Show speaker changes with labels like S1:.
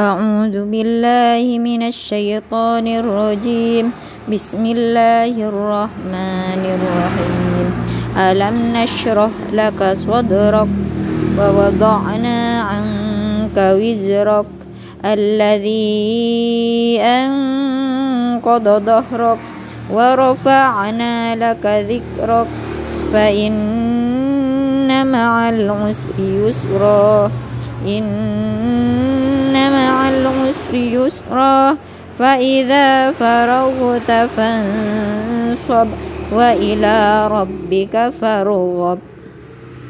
S1: أعوذ بالله من الشيطان الرجيم. بسم الله الرحمن الرحيم. ألم نشرح لك صدرك ووضعنا عنك وزرك الذي أنقض ظهرك ورفعنا لك ذكرك فإن مع العسر يسرا. إن يسرا فإذا فرغت فانصب وإلى ربك فارغب.